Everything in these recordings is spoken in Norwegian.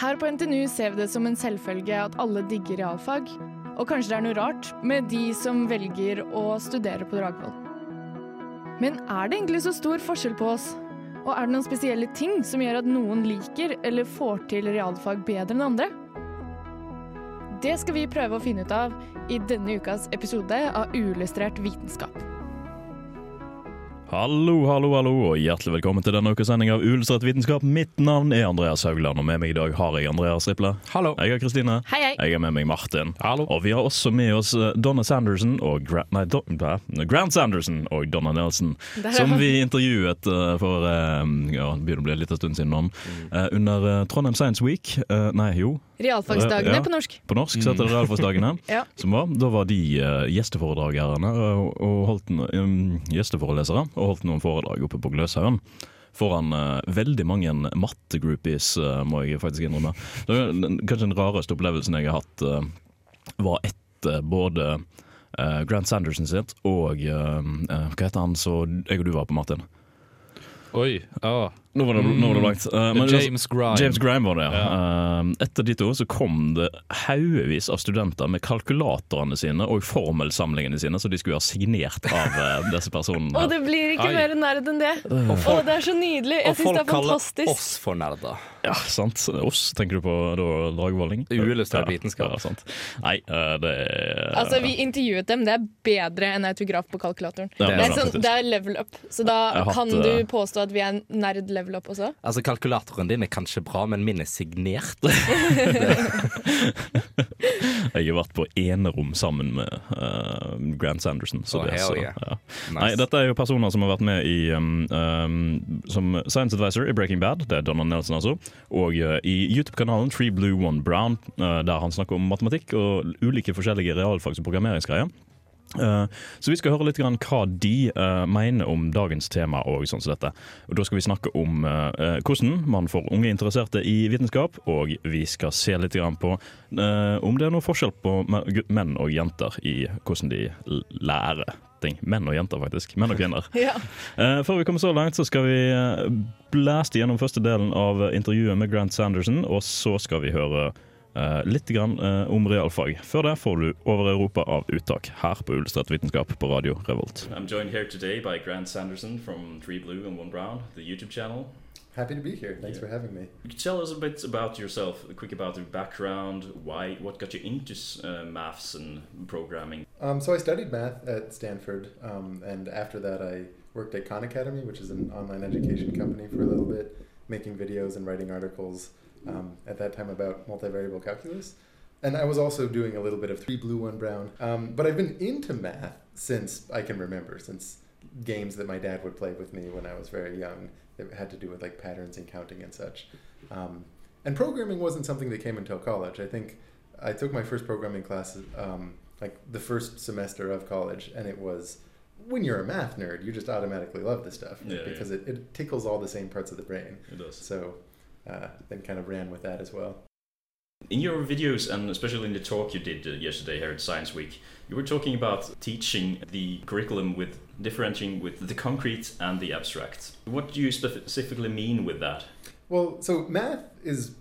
Her på NTNU ser vi det som en selvfølge at alle digger realfag. Og kanskje det er noe rart med de som velger å studere på Dragvoll. Men er det egentlig så stor forskjell på oss? Og er det noen spesielle ting som gjør at noen liker eller får til realfag bedre enn andre? Det skal vi prøve å finne ut av i denne ukas episode av Uillustrert vitenskap. Hallo, hallo, hallo, og hjertelig velkommen til denne ukas sending av Ulstrett vitenskap. Mitt navn er Andreas Haugland, og med meg i dag har jeg Andreas Riple. Hallo. Jeg er Kristine. Hei, hei. Jeg er med meg Martin. Hallo. Og vi har også med oss eh, Donna Sanderson og Gra nei, Don. Grant Sanderson og Donna Nelson, som vi intervjuet uh, for uh, ja, det begynner å bli en liten stund siden nå, uh, under uh, Trondheim Science Week. Nei, jo, Realfagsdagene Ja. på norsk. på norsk så heter det Realfagsdagene. Ja. som var. Da var de uh, gjesteforedragerne og, og holdt um, gjesteforelesere og holdt noen foredrag oppe på Gløshaugen. Foran uh, veldig mange mattegroupies, uh, må jeg faktisk innrømme. Det var kanskje den rareste opplevelsen jeg har hatt, uh, var etter både Grant Sanderson sitt og Hva heter han så jeg og du var på, Martin? Oi. ah. Nå var det, nå var det langt. Uh, men James Grime. James Grime var det, ja. Eh, etter de to så kom det haugevis av studenter med kalkulatorene sine og formelsamlingene sine, så de skulle ha signert av uh, disse personene. Og det blir ikke Ai. mer nerd enn det. Og folk, folk, det er så nydelig. Jeg og syns det folk er kaller oss for nerder. Ja, sant. Oss, tenker du på da Dragvolling? Uillustrert Ja, vitenskap. Ja, sant. Nei, eh, det er Altså, Vi intervjuet dem. Det er bedre enn autograf på kalkulatoren. Ja, det, det er er sånn, det er level up. Så da kan du påstå at vi er nerd level up også? Altså, Kalkulatoren din er kanskje bra, men min er signert. Jeg har vært på enerom sammen med uh, Grant Sanderson. Så oh, det, så, yeah. ja. Nice. Nei, dette er jo personer som har vært med i um, um, som science advisor i Breaking Bad, det er Donald Nelson altså, og uh, i YouTube-kanalen Tree Blue One Brown, uh, der han snakker om matematikk og ulike forskjellige realfags- og programmeringsgreier. Uh, så vi skal høre litt grann hva de uh, mener om dagens tema. Og sånn som dette. Og Da skal vi snakke om uh, hvordan man får unge interesserte i vitenskap, og vi skal se litt grann på om det er noe forskjell på menn og jenter i hvordan de lærer ting. Menn og jenter, faktisk. Menn og kvinner. Ja. Eh, før vi kommer så langt, så skal vi blaste gjennom første delen av eh, intervjuet med Grant Sanderson, og så skal vi høre eh, litt grann, eh, om realfag. Før det får du Over Europa av uttak her på Ulstedt Vitenskap på Radio Revolt. I'm joined here today by Grant Sanderson from Three Blue and One Brown, the YouTube channel. Happy to be here. Thanks Yeah. for having me. Could tell us a bit about yourself, a quick about your background, why, what got you into uh, maths and programming? Um, so I studied math at Stanford, um, and after that I worked at Khan Academy, which is an online education company, for a little bit, making videos and writing articles. Um, at that time about multivariable calculus, and I was also doing a little bit of three blue, one brown. Um, but I've been into math since I can remember, since games that my dad would play with me when I was very young that had to do with like patterns and counting and such. Um, and programming wasn't something that came until college. I think I took my first programming class um, like the first semester of college, and it was when you're a math nerd, you just automatically love this stuff Yeah, because It, it tickles all the same parts of the brain. It does. So uh, then kind of ran with that as well. In your videos, and especially in the talk you did uh, yesterday here at Science Week, you were talking about teaching the curriculum with differentiating with the concrete and the abstract. What do you specifically mean with that? Well, so math is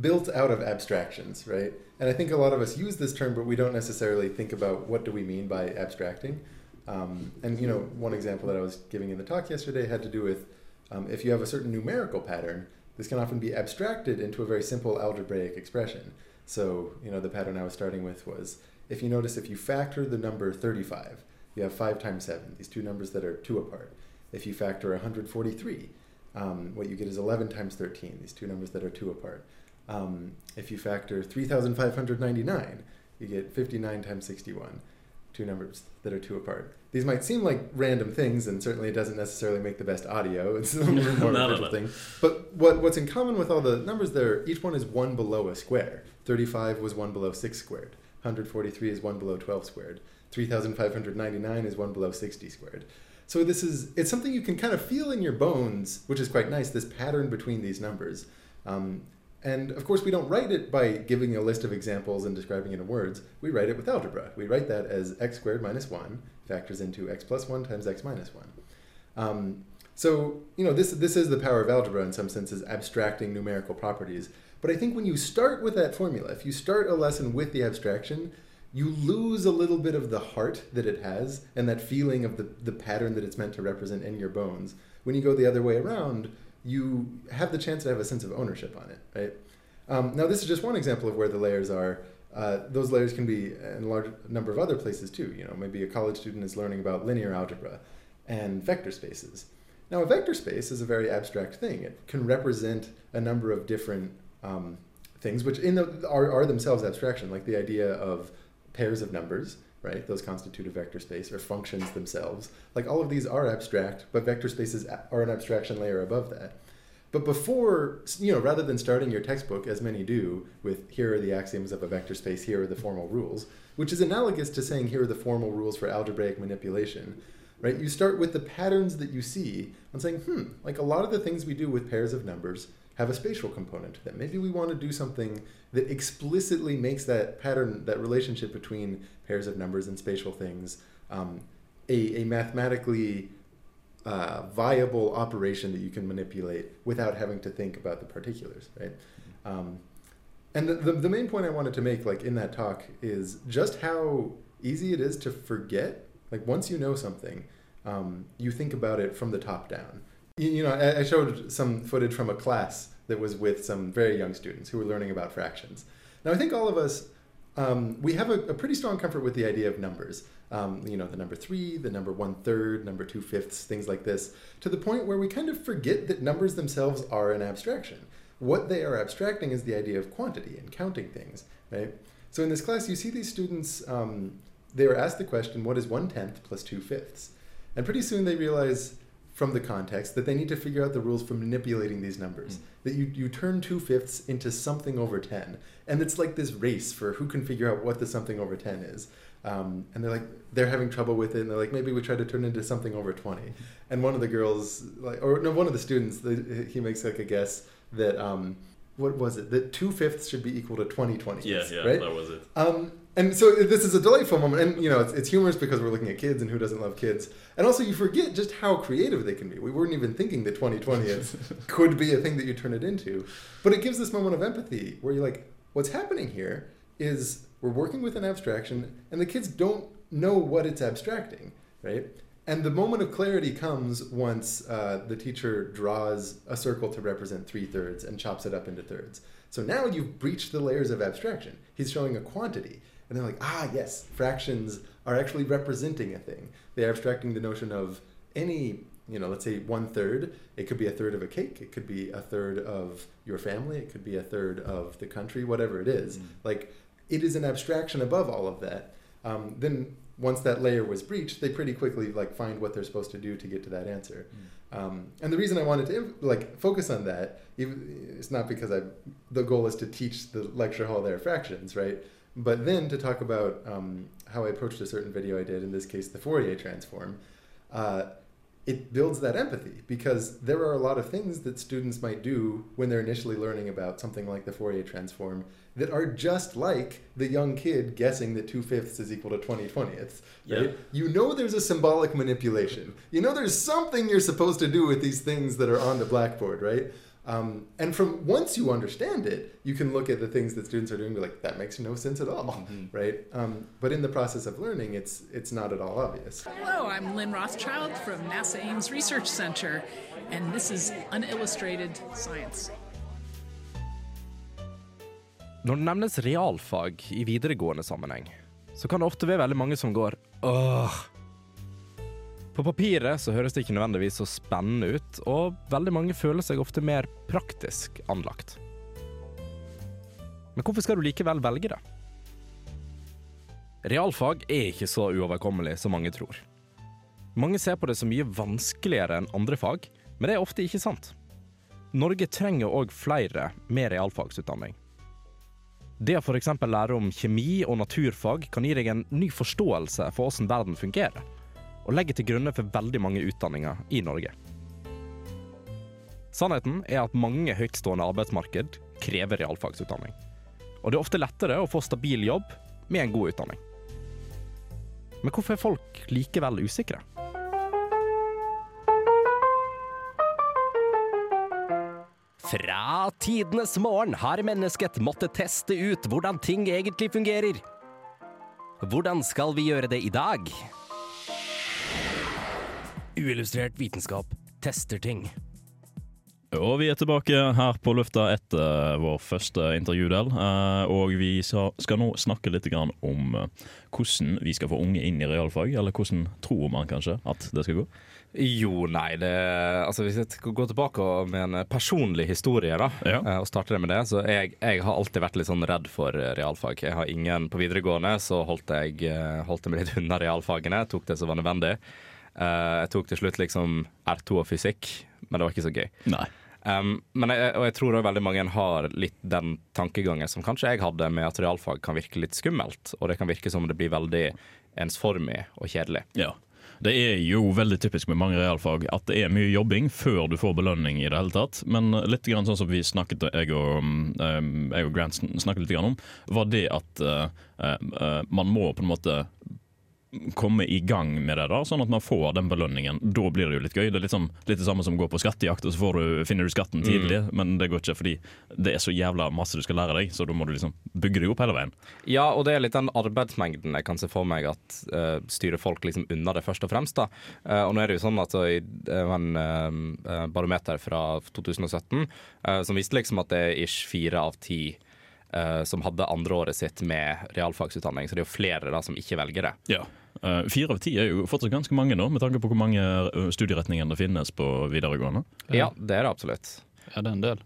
built out of abstractions, right? And I think a lot of us use this term, but we don't necessarily think about what do we mean by abstracting. Um, and you know, one example that I was giving in the talk yesterday had to do with um, if you have a certain numerical pattern, this can often be abstracted into a very simple algebraic expression. So, you know, the pattern I was starting with was if you notice if you factor the number 35, you have 5 times 7, these two numbers that are 2 apart. If you factor 143, um, what you get is 11 times 13, these two numbers that are 2 apart. Um, if you factor 3,599, you get 59 times 61, two numbers that are 2 apart. These might seem like random things, and certainly it doesn't necessarily make the best audio. It's a little more No, of a visual thing. But what, what's in common with all the numbers there, each one is 1 below a square. 35 was 1 below 6 squared. 143 is 1 below 12 squared. 3,599 is 1 below 60 squared. So this is it's something you can kind of feel in your bones, which is quite nice. This pattern between these numbers, um, and of course we don't write it by giving a list of examples and describing it in words. We write it with algebra. We write that as x squared minus one factors into x plus one times x minus one. Um, So, you know, this, this is the power of algebra in some senses, abstracting numerical properties. But I think when you start with that formula, if you start a lesson with the abstraction, you lose a little bit of the heart that it has and that feeling of the, the pattern that it's meant to represent in your bones. When you go the other way around, you have the chance to have a sense of ownership on it, right? Um, now, this is just one example of where the layers are. Uh, those layers can be in a large number of other places too. You know, maybe a college student is learning about linear algebra and vector spaces. Now, a vector space is a very abstract thing. It can represent a number of different um, things, which in the, are, are themselves abstraction, like the idea of pairs of numbers, right? Those constitute a vector space, or functions themselves. Like all of these are abstract, but vector spaces are an abstraction layer above that. But before, you know, rather than starting your textbook, as many do, with here are the axioms of a vector space, here are the formal rules, which is analogous to saying here are the formal rules for algebraic manipulation, right? You start with the patterns that you see and saying, hmm, like a lot of the things we do with pairs of numbers have a spatial component them. Maybe we want to do something that explicitly makes that pattern, that relationship between pairs of numbers and spatial things, um, a, a mathematically uh, viable operation that you can manipulate without having to think about the particulars, right? Um, and the, the, the main point I wanted to make, like in that talk, is just how easy it is to forget. Like once you know something, um, you think about it from the top down. You, you know, I, I showed some footage from a class that was with some very young students who were learning about fractions. Now, I think all of us, um, we have a, a, pretty strong comfort with the idea of numbers. Um, you know, the number three, the number one third, number two fifths, things like this, to the point where we kind of forget that numbers themselves are an abstraction. What they are abstracting is the idea of quantity and counting things, right? So in this class, you see these students, um, they were asked the question, what is one tenth plus two fifths? And pretty soon they realize from the context that they need to figure out the rules for manipulating these numbers. Mm. That you, you turn two fifths into something over 10. And it's like this race for who can figure out what the something over 10 is. Um, and they're like, they're having trouble with it. And they're like, maybe we try to turn it into something over 20. And one of the girls, like, or no, one of the students, he makes like a guess that, um, what was it? That two fifths should be equal to 20 20. Yeah, yeah, right? that was it. Um, and so this is a delightful moment. And you know it's, it's humorous because we're looking at kids and who doesn't love kids. And also you forget just how creative they can be. We weren't even thinking that 2020 could be a thing that you turn it into. But it gives this moment of empathy where you're like what's happening here is we're working with an abstraction and the kids don't know what it's abstracting right? And the moment of clarity comes once uh, the teacher draws a circle to represent three thirds and chops it up into thirds. So now you've breached the layers of abstraction. He's showing a quantity and they're like, ah, yes, fractions are actually representing a thing. They're abstracting the notion of any, you know, let's say one third. It could be a third of a cake. It could be a third of your family. It could be a third of the country, whatever it is. Mm. Like, it is an abstraction above all of that. Um, then once that layer was breached, they pretty quickly like find what they're supposed to do to get to that answer. Mm. Um, and the reason I wanted to like focus on that, it's not because I the goal is to teach the lecture hall their fractions, right? But then to talk about um, how I approached a certain video I did, in this case, the Fourier transform, uh, it builds that empathy because there are a lot of things that students might do when they're initially learning about something like the Fourier transform that are just like the young kid guessing that 2 fifths is equal to 20 twentieths. Right? Yeah. You know there's a symbolic manipulation. You know there's something you're supposed to do with these things that are on the blackboard, right? Um, and from once you understand it, you can look at the things that students are doing and be like, that makes no sense at all, mm-hmm. right? Um, but in the process of learning, it's it's not at all obvious. Hello, I'm Lynn Rothschild from NASA Ames Research Center, and this is Unillustrated Science. Når det nevnes realfag i videregående sammenheng, så kan det ofte være veldig mange som går åh på papiret så høres det ikke nødvendigvis så spennende ut, og veldig mange føler seg ofte mer praktisk anlagt. Men hvorfor skal du likevel velge det? Realfag er ikke så uoverkommelig som mange tror. Mange ser på det som mye vanskeligere enn andre fag, men det er ofte ikke sant. Norge trenger òg flere med realfagsutdanning. Det å f.eks. lære om kjemi og naturfag kan gi deg en ny forståelse for hvordan verden fungerer og legger til grunne for veldig mange utdanninger i Norge. Sannheten er at mange høytstående arbeidsmarked krever realfagsutdanning. Og det er ofte lettere å få stabil jobb med en god utdanning. Men hvorfor er folk likevel usikre? Fra tidenes morgen har mennesket måttet teste ut hvordan ting egentlig fungerer. Hvordan skal vi gjøre det i dag? Uillustrert vitenskap tester ting. Og vi er tilbake her på lufta etter vår første intervjudel. eh, Og vi skal nå snakke litt om eh, hvordan vi skal få unge inn i realfag. Eller hvordan tror man kanskje at det skal gå? Jo, nei, det Altså Hvis jeg skal gå tilbake med en personlig historie, da, Ja. eh, og starte det med det, så jeg, jeg har alltid vært litt sånn redd for realfag. Jeg har ingen På videregående så holdt jeg, holdt jeg meg litt unna realfagene. Tok det som var nødvendig. Eh, Jeg tok til slutt liksom R2 og fysikk, men det var ikke så gøy. Nei. Um, men jeg, og jeg tror også veldig mange har litt den tankegangen som kanskje jeg hadde med at realfag kan virke litt skummelt, og det kan virke som det blir veldig ensformig og kjedelig. Ja. Det er jo veldig typisk med mange realfag at det er mye jobbing før du får belønning i det hele tatt. Men litt grann sånn som vi snakket, jeg og, um, jeg og Grant snakket litt grann om, var det at uh, uh, man må på en måte komme i gang med det, da, sånn at man får den belønningen. Da blir det jo litt gøy. Det er litt, som, litt det samme som å gå på skattejakt, og så får du, finner du skatten tidlig. Men det går ikke fordi det er så jævla masse du skal lære deg, så da må du liksom bygge deg opp hele veien. Ja, og det er litt den arbeidsmengden jeg kan se for meg at uh, styrer folk liksom unna det, først og fremst. da. Uh, og nå er det jo sånn at i uh, en uh, barometer fra 2017 eh, som viste liksom at det er ish fire av ti eh, som hadde andreåret sitt med realfagsutdanning, så det er jo flere da som ikke velger det. Ja. Eh, Fire av ti er jo fortsatt ganske mange nå, med tanke på hvor mange eh, studieretninger det finnes på videregående. Ja, det er det absolutt. Ja, det er en del.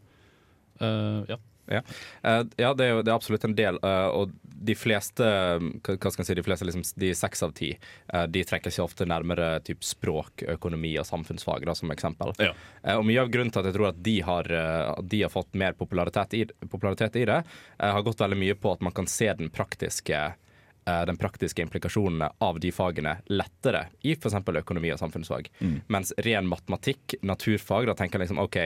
Uh, ja. Ja, Eh, ja det, er jo, det er absolutt en del. og de fleste, hva skal jeg si, de fleste liksom, de seks av ti, eh, de trekker seg ofte nærmere typ språk, økonomi og samfunnsfag, da, som eksempel. Ja. Og mye av grunnen til at jeg tror at de har, at de har fått mer popularitet i, popularitet i det, har gått veldig mye på at man kan se den praktiske den praktiske implikasjonene av de fagene lettere i f.eks. økonomi og samfunnsfag. Mens ren matematikk, naturfag, da tenker jeg liksom OK,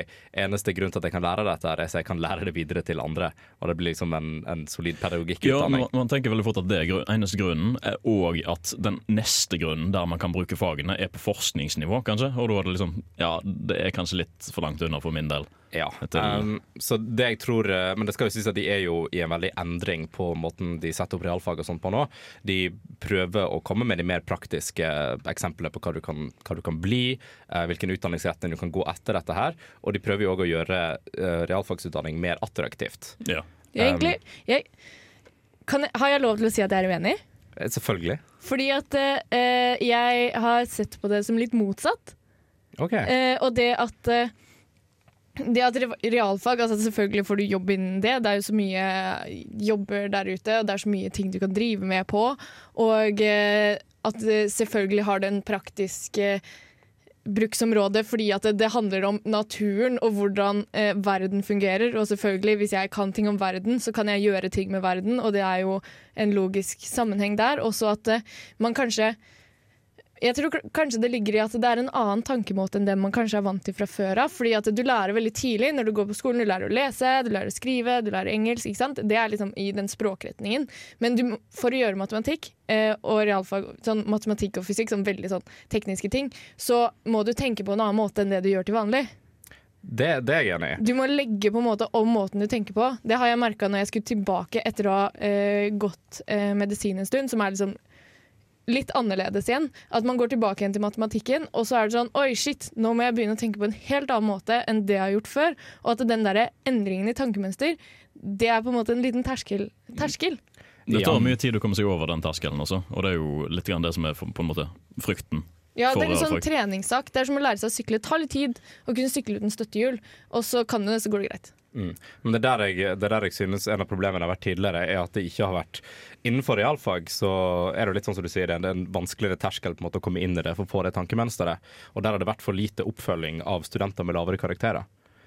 eneste grunn til at jeg kan lære dette, er så jeg kan lære det videre til andre. Og det blir liksom en, en solid Ja, pedagogikkutdanning. man, man tenker veldig fort at det er eneste grunnen, er og at den neste grunnen der man kan bruke fagene, er på forskningsnivå, kanskje. Og da er det liksom Ja, det er kanskje litt for langt unna for min del. Ja, um, så det jeg tror eh, Men det skal jo sies at de er jo i en veldig endring på måten de setter opp realfag og sånt på nå. De prøver å komme med de mer praktiske eksemplene på hva du kan, hva du kan bli, eh, hvilken utdanningsretning du kan gå etter dette her. Og de prøver jo òg å gjøre eh, realfagsutdanning mer attraktivt. Ja. Jeg, egentlig, jeg, kan, jeg- har jeg lov til å si at jeg er uenig? Eh, Selvfølgelig. Fordi at uh, jeg har sett på det som litt motsatt. OK. Eh, og det at eh, det at realfag, altså Selvfølgelig får du jobb innen det. Det er jo så mye jobber der ute, og det er så mye ting du kan drive med på. Og eh, at selvfølgelig har den praktiske bruksområdet fordi at det, det handler om naturen og hvordan eh, verden fungerer. Og selvfølgelig, hvis jeg kan ting om verden, så kan jeg gjøre ting med verden, og det er jo en logisk sammenheng der. Også at eh, man kanskje jeg tror kanskje det ligger i at det er en annen tankemåte enn det man kanskje er vant til fra før av. Fordi at du lærer veldig tidlig når du går på skolen. Du lærer å lese, du lærer å skrive, du lærer engelsk. ikke sant? Det er liksom i den språkretningen. Men du, for å gjøre matematikk eh, og realfag, sånn matematikk og fysikk, sånn veldig sånn tekniske ting, så må du tenke på en annen måte enn det du gjør til vanlig. Det, det er jeg enig i. Du må legge på en måte om måten du tenker på. Det har jeg merka når jeg skulle tilbake etter å ha eh, gått eh, medisin en stund, som er liksom litt annerledes igjen. At man går tilbake igjen til matematikken, og så er det sånn Oi, shit, nå må jeg begynne å tenke på en helt annen måte enn det jeg har gjort før. Og at den der endringen i tankemønster, det er på en måte en liten terskel. terskel. Det tar mye tid å komme seg over den terskelen også, og det er jo litt grann det som er på en måte frykten. Ja, det er en sånn treningssak. Det er som å lære seg å sykle. Det tar litt tid å kunne sykle uten støttehjul, og så kan du det, så går det greit. Mm. Men det er der jeg, det er der jeg synes en av problemene har vært tidligere, er at det ikke har vært Innenfor realfag så er det litt sånn som du sier, det er en vanskeligere terskel på en måte å komme inn i det for å få det tankemønsteret. Og der har det vært for lite oppfølging av studenter med lavere karakterer.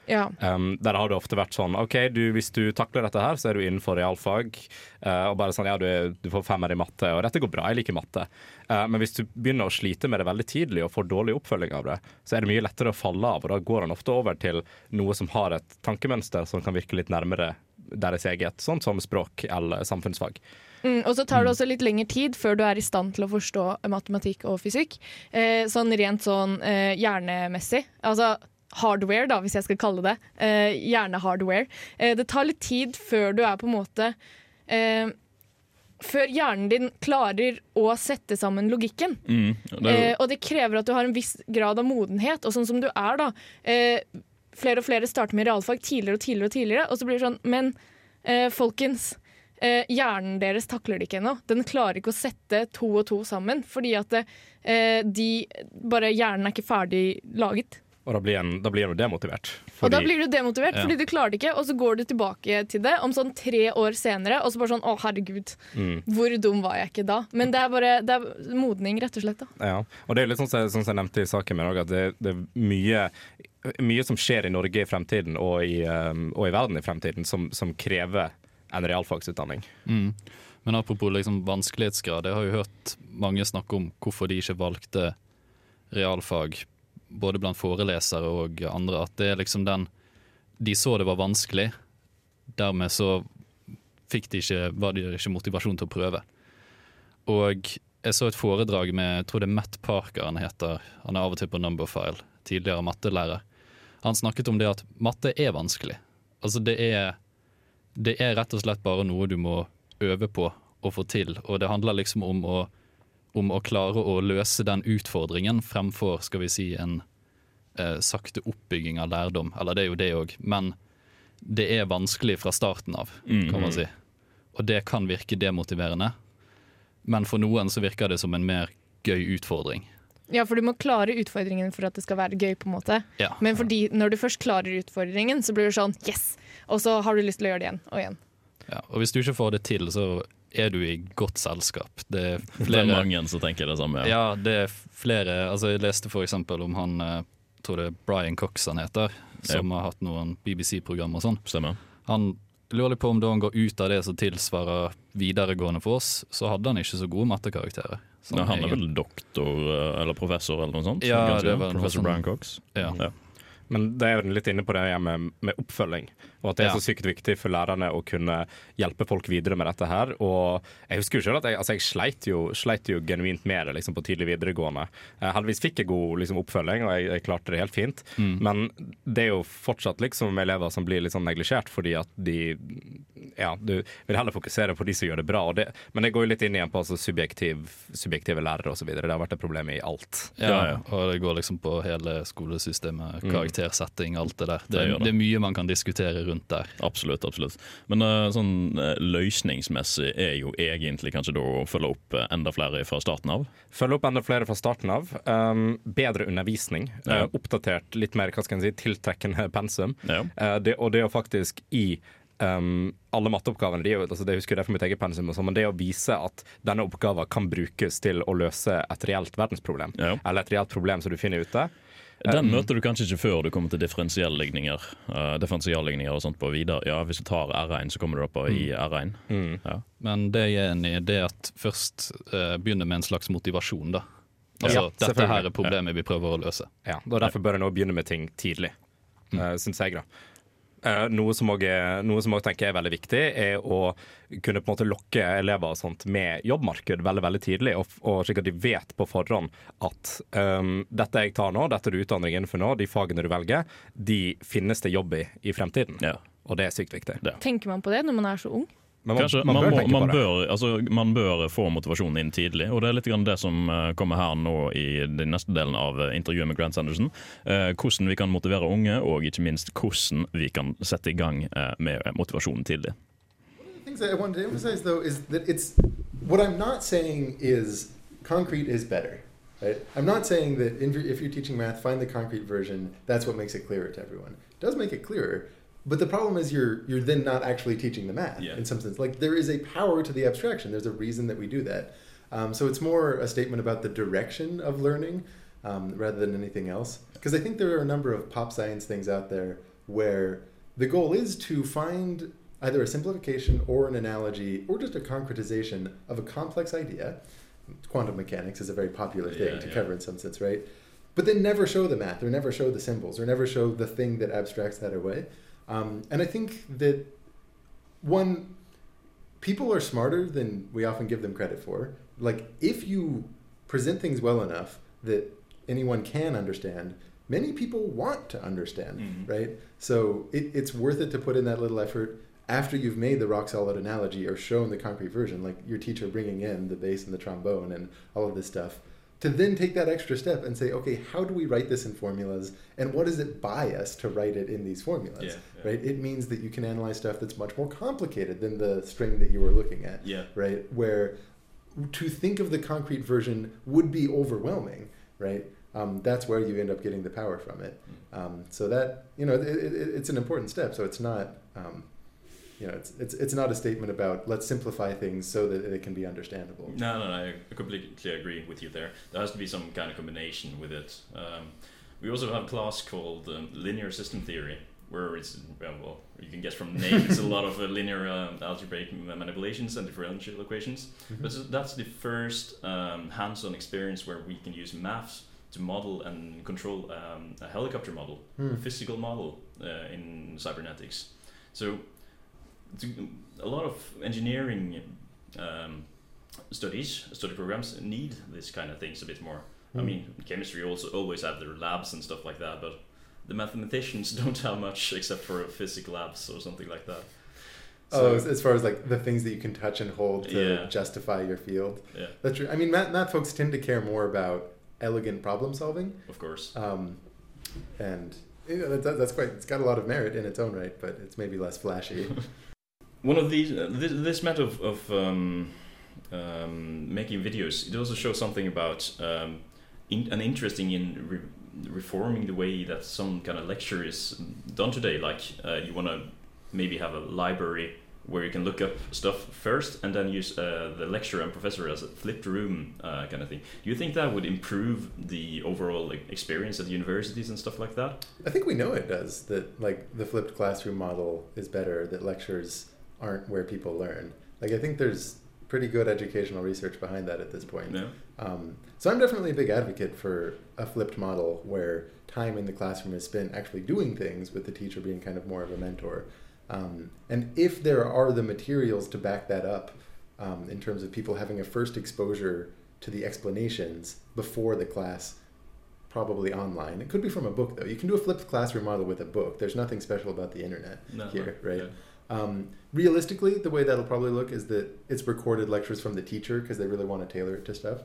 Ja. Um, der har det ofte vært sånn OK, du, hvis du takler dette her, så er du innenfor realfag. Uh, og bare sånn Ja, du, du får femmer i matte, og dette går bra, jeg liker matte. Uh, men hvis du begynner å slite med det veldig tidlig og får dårlig oppfølging av det, så er det mye lettere å falle av, og da går han ofte over til noe som har et tankemønster som kan virke litt nærmere deres eget, sånn som språk eller samfunnsfag. Mm, og så tar det også litt lengre tid før du er i stand til å forstå matematikk og fysikk. Eh, sånn rent sånn eh, hjernemessig. Altså, hardware, da, hvis jeg skal kalle det eh, hjernehardware. Eh, det tar litt tid før du er på en måte eh, Før hjernen din klarer å sette sammen logikken. Mm. Det er Eh, jo, og det krever at du har en viss grad av modenhet. Og sånn som du er, da. Eh, flere og flere starter med realfag tidligere og tidligere, og tidligere, og så blir det sånn Men eh, folkens, hjernen deres takler det ikke ennå. Den klarer ikke å sette to og to sammen, fordi at eh, de bare Hjernen er ikke ferdig laget. Og da blir en, da blir en demotivert. demotivert. Og da blir du demotivert, Ja. fordi du klarer det ikke, og så går du tilbake til det om sånn tre år senere, og så bare sånn Å, herregud, Mm. hvor dum var jeg ikke da? Men det er bare det er modning, rett og slett. da. Ja, og det er litt sånn som, sånn som jeg nevnte i saken min, òg, at det, det er mye, mye som skjer i Norge i fremtiden og i, um, og i verden i fremtiden som, som krever en realfagsutdanning. Mm. Men apropos liksom vanskelighetsgrad, jeg har jo hørt mange snakke om hvorfor de ikke valgte realfag, både blant forelesere og andre, at det er liksom den De så det var vanskelig, dermed så fikk de ikke, var det ikke motivasjon til å prøve. Og jeg så et foredrag med jeg tror det er Matt Parker han heter, han er av og til på Numberfile, tidligere mattelærer. Han snakket om det at matte er vanskelig. Altså det er det er rett og slett bare noe du må øve på å få til. Og det handler liksom om å, om å klare å løse den utfordringen fremfor skal vi si, en eh, sakte oppbygging av lærdom. Eller det er jo det òg, men det er vanskelig fra starten av, kan man si. Og det kan virke demotiverende, men for noen så virker det som en mer gøy utfordring. Ja, for du må klare utfordringen for at det skal være gøy, på en måte. Ja. Men fordi når du først klarer utfordringen, så blir du sånn yes! Og så har du lyst til å gjøre det igjen og igjen. Ja. Og hvis du ikke får det til, så er du i godt selskap. Det er det er mange som tenker det samme. Ja, ja, det er flere Altså, jeg leste eksempel om han jeg tror det er Brian Cox han heter, som har hatt noen BBC-program og sånn. Stemmer. Han lurer litt på om da han går ut av det som tilsvarer videregående for oss, så hadde han ikke så gode mattekarakterer. Sånn Ja, han er vel doktor eh, eller professor eller noe sånt? Ja, det var Professor sånn. Brian Cox. ja. Ja. Men det er jo litt inne på det med, med oppfølging, og at det er så sykt viktig for lærerne å kunne hjelpe folk videre med dette her. Og jeg husker jo selv at jeg, altså jeg sleit, jo, sleit jo genuint med det liksom, på tidlig videregående. Eh, heldigvis fikk jeg god liksom, oppfølging, og jeg, jeg klarte det helt fint. Men det er jo fortsatt liksom elever som blir litt sånn neglisjert fordi at de Ja, du vil heller fokusere på de som gjør det bra. Og det, men det går jo litt inn igjen på altså, subjektiv, subjektive lærere osv. Det har vært et problem i alt. Ja, Ja, ja. og det går liksom på hele skolesystemet, karaktersetting, alt det der. Det, Det det. det er mye man kan diskutere rundt der. Absolutt. absolutt. Men eh, sånn eh, løsningsmessig er jo egentlig kanskje da å følge opp eh, enda flere fra starten av. Følge opp enda flere fra starten av. Um, bedre undervisning. Ja. Uh, oppdatert, litt mer hva skal si, tiltrekkende pensum. Ja. Uh, det, og det å faktisk i um, alle matteoppgavene de, altså det husker jeg for mitt eget pensum, sånn, men det å vise at denne oppgaven kan brukes til å løse et reelt verdensproblem, Ja. eller et reelt problem som du finner ute. Den møter du kanskje ikke før du kommer til differensialligninger. Uh, differensialligninger og sånt på videre. Ja, Hvis du tar R1, så kommer du opp i R1. Ja. Men det jeg er enig i, det er at først uh, begynner med en slags motivasjon, da. Altså, Ja, dette her er problemet vi prøver å løse. Ja, og Derfor bør en nå begynne med ting tidlig, mm. syns jeg. da. Eh, noe som også er, noe som også tenker jeg er veldig viktig, er å kunne på en måte lokke elever og sånt med jobbmarked veldig veldig tidlig, og, og slik at de vet på forhånd at um, dette jeg tar nå, dette du utdanner for innenfor nå, de fagene du velger, de finnes det jobb i i fremtiden. Ja. Og det er sykt viktig. Ja. Tenker man på det når man er så ung? Men man, Kanskje, man, man, bør må, man, bør, altså, man bør få motivasjonen inn tidlig, og det er litt grann det som eh, kommer her nå i den neste delen av eh, intervjuet med Grant Sanderson. Eh, hvordan vi kan motivere unge, og ikke minst hvordan vi kan sette i gang eh, med motivasjonen tidlig. I wanted to emphasize though is that it's what I'm not saying is concrete is better. Right? I'm not saying that if you're teaching math, find the concrete version. That's what makes it clearer to everyone. It does make it clearer, but the problem is you're you're then not actually teaching the math Yeah. in some sense. Like there is a power to the abstraction. There's a reason that we do that. Um, so it's more a statement about the direction of learning um, rather than anything else. Because I think there are a number of pop science things out there where the goal is to find either a simplification or an analogy or just a concretization of a complex idea. Quantum mechanics is a very popular thing Yeah, to yeah. cover in some sense, right? But then never show the math or never show the symbols or never show the thing that abstracts that away. Um, and I think that one, people are smarter than we often give them credit for. Like, if you present things well enough that anyone can understand, many people want to understand, Mhm. right? So it, it's worth it to put in that little effort after you've made the rock solid analogy or shown the concrete version, like your teacher bringing in the bass and the trombone and all of this stuff, to then take that extra step and say, okay, how do we write this in formulas, and what does it buy us to write it in these formulas? Yeah, yeah. Right? It means that you can analyze stuff that's much more complicated than the string that you were looking at Yeah. right? Where to think of the concrete version would be overwhelming, right? Um, that's where you end up getting the power from it. Um, so that you know, it, it, it's an important step. So it's not, um, you know, it's, it's it's not a statement about let's simplify things so that it can be understandable. No, no, no, I completely agree with you there. There has to be some kind of combination with it. Um, we also have a class called um, linear system theory, where it's well, well you can guess from the name, it's a lot of uh, linear um, algebraic manipulations and differential equations. But that's the first um, hands-on experience where we can use maths to model and control um, a helicopter model, Hmm. a physical model uh, in cybernetics. So a lot of engineering um, studies, study programs need this kind of things a bit more. I Hmm. mean, chemistry also always have their labs and stuff like that, but the mathematicians don't have much except for physics labs or something like that. oh, So- as, as far as like the things that you can touch and hold to Yeah. justify your field. Yeah, That's true. I mean, math, math folks tend to care more about elegant problem solving. of course. Um, and you know, that, that's quite, it's got a lot of merit in its own right, but it's maybe less flashy. One of these, uh, this, this method of, of um, um, making videos, it also shows something about um, in, an interesting in re- reforming the way that some kind of lecture is done today. Like uh, you want to maybe have a library where you can look up stuff first and then use uh, the lecturer and professor as a flipped room uh, kind of thing. Do you think that would improve the overall experience at universities and stuff like that? I think we know it does. That like the flipped classroom model is better. That lectures aren't where people learn. Like I think there's pretty good educational research behind that at this point. No. Um, so I'm definitely a big advocate for a flipped model where time in the classroom is spent actually doing things with the teacher being kind of more of a mentor. Um, and if there are the materials to back that up, um, in terms of people having a first exposure to the explanations before the class, probably online. It could be from a book though. You can do a flipped classroom model with a book. There's nothing special about the internet No, here, no, right? yeah. Um, realistically, the way that'll probably look is that it's recorded lectures from the teacher because they really want to tailor it to stuff.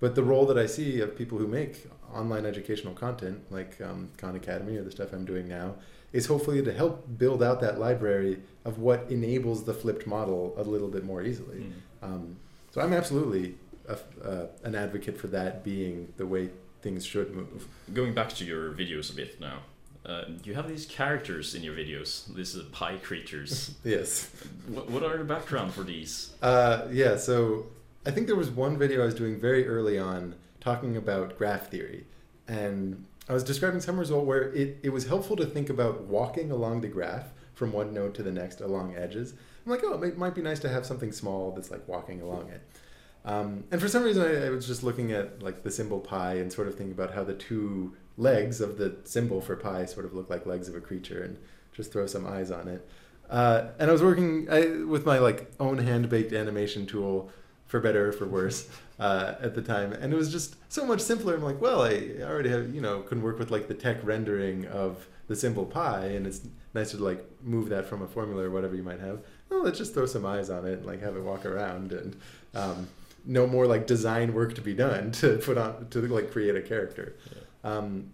But the role that I see of people who make online educational content, like um, Khan Academy or the stuff I'm doing now, is hopefully to help build out that library of what enables the flipped model a little bit more easily. Mm. Um, so I'm absolutely a, uh, an advocate for that being the way things should move. Going back to your videos a bit now, uh, you have these characters in your videos, these uh, pie creatures. Yes. what, what are the background for these? Uh, yeah, so I think there was one video I was doing very early on talking about graph theory. And I was describing some result where it, it was helpful to think about walking along the graph from one node to the next along edges. I'm like, oh, it might, might be nice to have something small that's like walking along it. Um, and for some reason, I, I was just looking at like the symbol pi and sort of thinking about how the two legs of the symbol for pi sort of look like legs of a creature and just throw some eyes on it. Uh, and I was working I, with my like own hand baked animation tool, for better or for worse, uh, at the time, and it was just so much simpler. I'm like, well, I already have you know can work with like the tech rendering of the symbol pi, and it's nice to like move that from a formula or whatever you might have. Well, let's just throw some eyes on it and like have it walk around and. Um, no more like design work to be done to put on to like create a character. Um,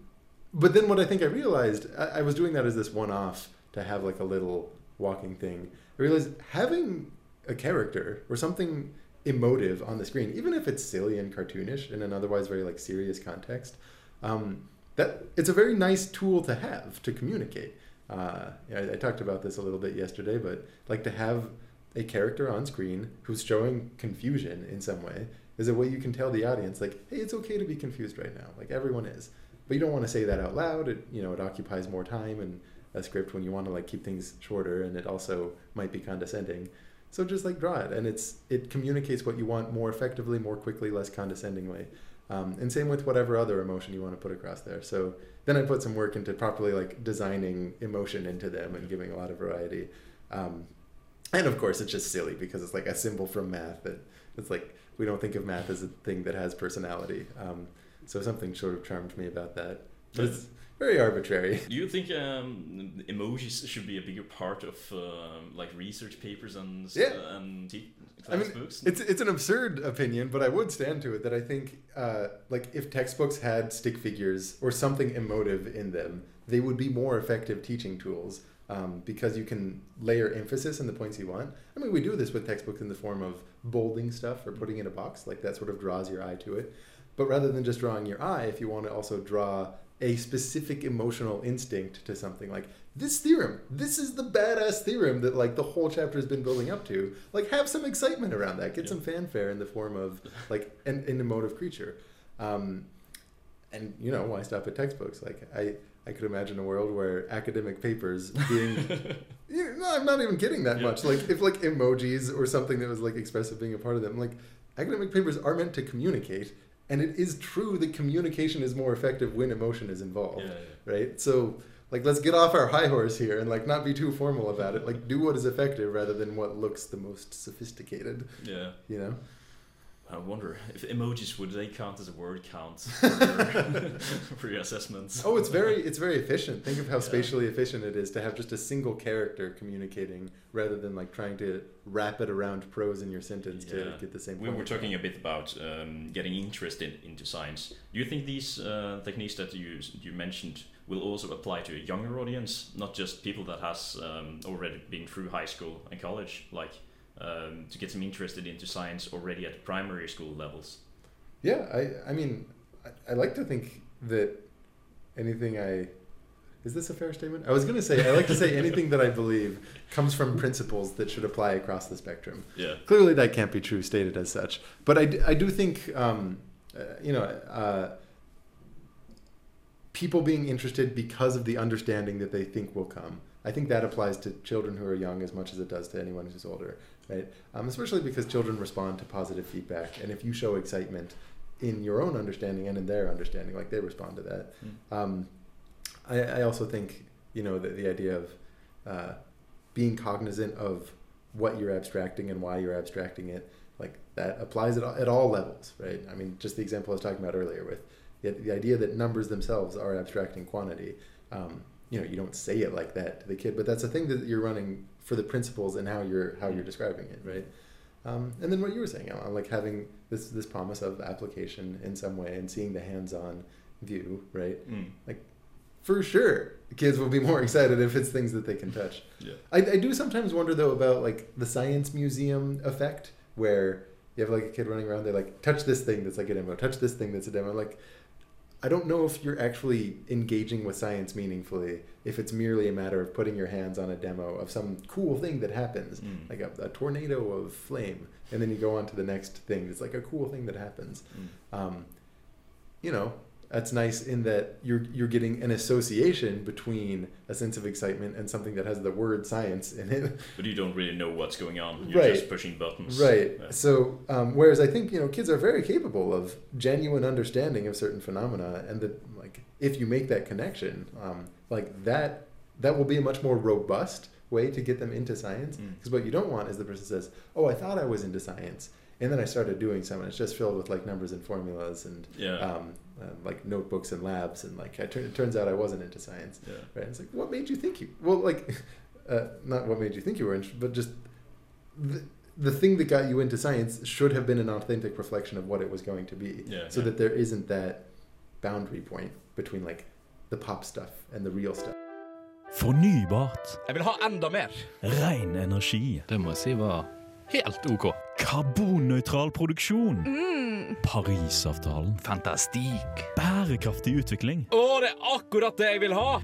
but then what I think I realized, I, I was doing that as this one off to have like a little walking thing. I realized having a character or something emotive on the screen, even if it's silly and cartoonish in an otherwise very like serious context, um, that it's a very nice tool to have to communicate. Uh, I, I talked about this a little bit yesterday, but like to have a character on screen who's showing confusion in some way is a way you can tell the audience? Like hey it's okay to be confused right now. Like everyone is. But you don't want to say that out loud. It you know it occupies more time in a script when you want to like keep things shorter and it also might be condescending. So just like draw it. And it's it communicates what you want more effectively more quickly less condescendingly um, and same with whatever other emotion you want to put across there. So then i put some work into properly like designing emotion into them and giving a lot of variety. Um, and of course it's just silly because it's like a symbol from math that it's like we don't think of math as a thing that has personality um, so something sort of charmed me about that but it's very arbitrary. Do you think um, emojis should be a bigger part of um like research papers and Yeah. uh, and I mean, books? it's it's an absurd opinion, but I would stand to it that I think, uh, like, if textbooks had stick figures or something emotive in them, they would be more effective teaching tools um, because you can layer emphasis in the points you want. I mean, we do this with textbooks in the form of bolding stuff or putting in a box, like that sort of draws your eye to it. But rather than just drawing your eye, if you want to also draw a specific emotional instinct to something like this theorem, this is the badass theorem that like the whole chapter has been building up to. Like have some excitement around that. Get some fanfare in the form of like an, an emotive creature. Um, and you know why stop at textbooks? Like I, I could imagine a world where academic papers being yeah, no, I'm not even kidding that Yeah. much. Like if like emojis or something that was like expressive being a part of them. Like academic papers are meant to communicate, and it is true that communication is more effective when emotion is involved, Yeah, right? So like let's get off our high horse here and like not be too formal about it. Like do what is effective rather than what looks the most sophisticated. yeah. You know? I wonder if emojis would they count as a word count for your, for your assessments? Oh, it's very it's very efficient. Think of how Yeah. spatially efficient it is to have just a single character communicating rather than like trying to wrap it around prose in your sentence to get the same. We point were across. talking a bit about um, getting interested into science. Do you think these uh, techniques that you you mentioned will also apply to a younger audience, not just people that has um, already been through high school and college, like um, to get them interested into science already at primary school levels? Yeah, I I mean, I, I like to think that anything I is this a fair statement? I was going to say I like to say anything that I believe comes from principles that should apply across the spectrum. Yeah. Clearly, that can't be true stated as such. But I, I do think, um, uh, you know, uh, people being interested because of the understanding that they think will come. I think that applies to children who are young as much as it does to anyone who's older, right? Um, especially because children respond to positive feedback, and if you show excitement in your own understanding and in their understanding, like they respond to that. Um, I, I also think you know the, the idea of uh, being cognizant of what you're abstracting and why you're abstracting it, like that applies at all, at all levels, right? I mean, just the example I was talking about earlier with the, the idea that numbers themselves are abstracting quantity. Um, you know, you don't say it like that to the kid, but that's a thing that you're running for the principles and how you're how you're describing it, right? Um, and then what you were saying, Alan, like having this this promise of application in some way and seeing the hands-on view, right? Mm. Like for sure, kids will be more excited if it's things that they can touch. Yeah. I, I do sometimes wonder though about like the science museum effect, where you have like a kid running around, they like touch this thing that's like a demo, touch this thing that's a demo. Like, I don't know if you're actually engaging with science meaningfully if it's merely a matter of putting your hands on a demo of some cool thing that happens, Mm. like a, a tornado of flame, and then you go on to the next thing. It's like a cool thing that happens. Mm. Um, you know, that's nice in that you're you're getting an association between a sense of excitement and something that has the word science in it. But you don't really know what's going on. You're Right. just pushing buttons. Right. Yeah. So, um, whereas I think you know kids are very capable of genuine understanding of certain phenomena, and that like if you make that connection, um, like that that will be a much more robust way to get them into science. Mm. Because what you don't want is the person says, "Oh, I thought I was into science." And then I started doing some, and it's just filled with like numbers and formulas and Yeah. um, uh, like notebooks and labs, and like I tur- it turns out I wasn't into science. Yeah. Right? It's like, what made you think you? Well, like, uh, not what made you think you were interested, but just the, the thing that got you into science should have been an authentic reflection of what it was going to be, Yeah, so yeah. that there isn't that boundary point between like the pop stuff and the real stuff. Fornybart. Jeg vil ha enda mer! Ren energi. Det må jeg si var helt OK. Karbonnøytral produksjon. Mm. Parisavtalen. Fantastikk. Bærekraftig utvikling. Å, det er akkurat det jeg vil ha!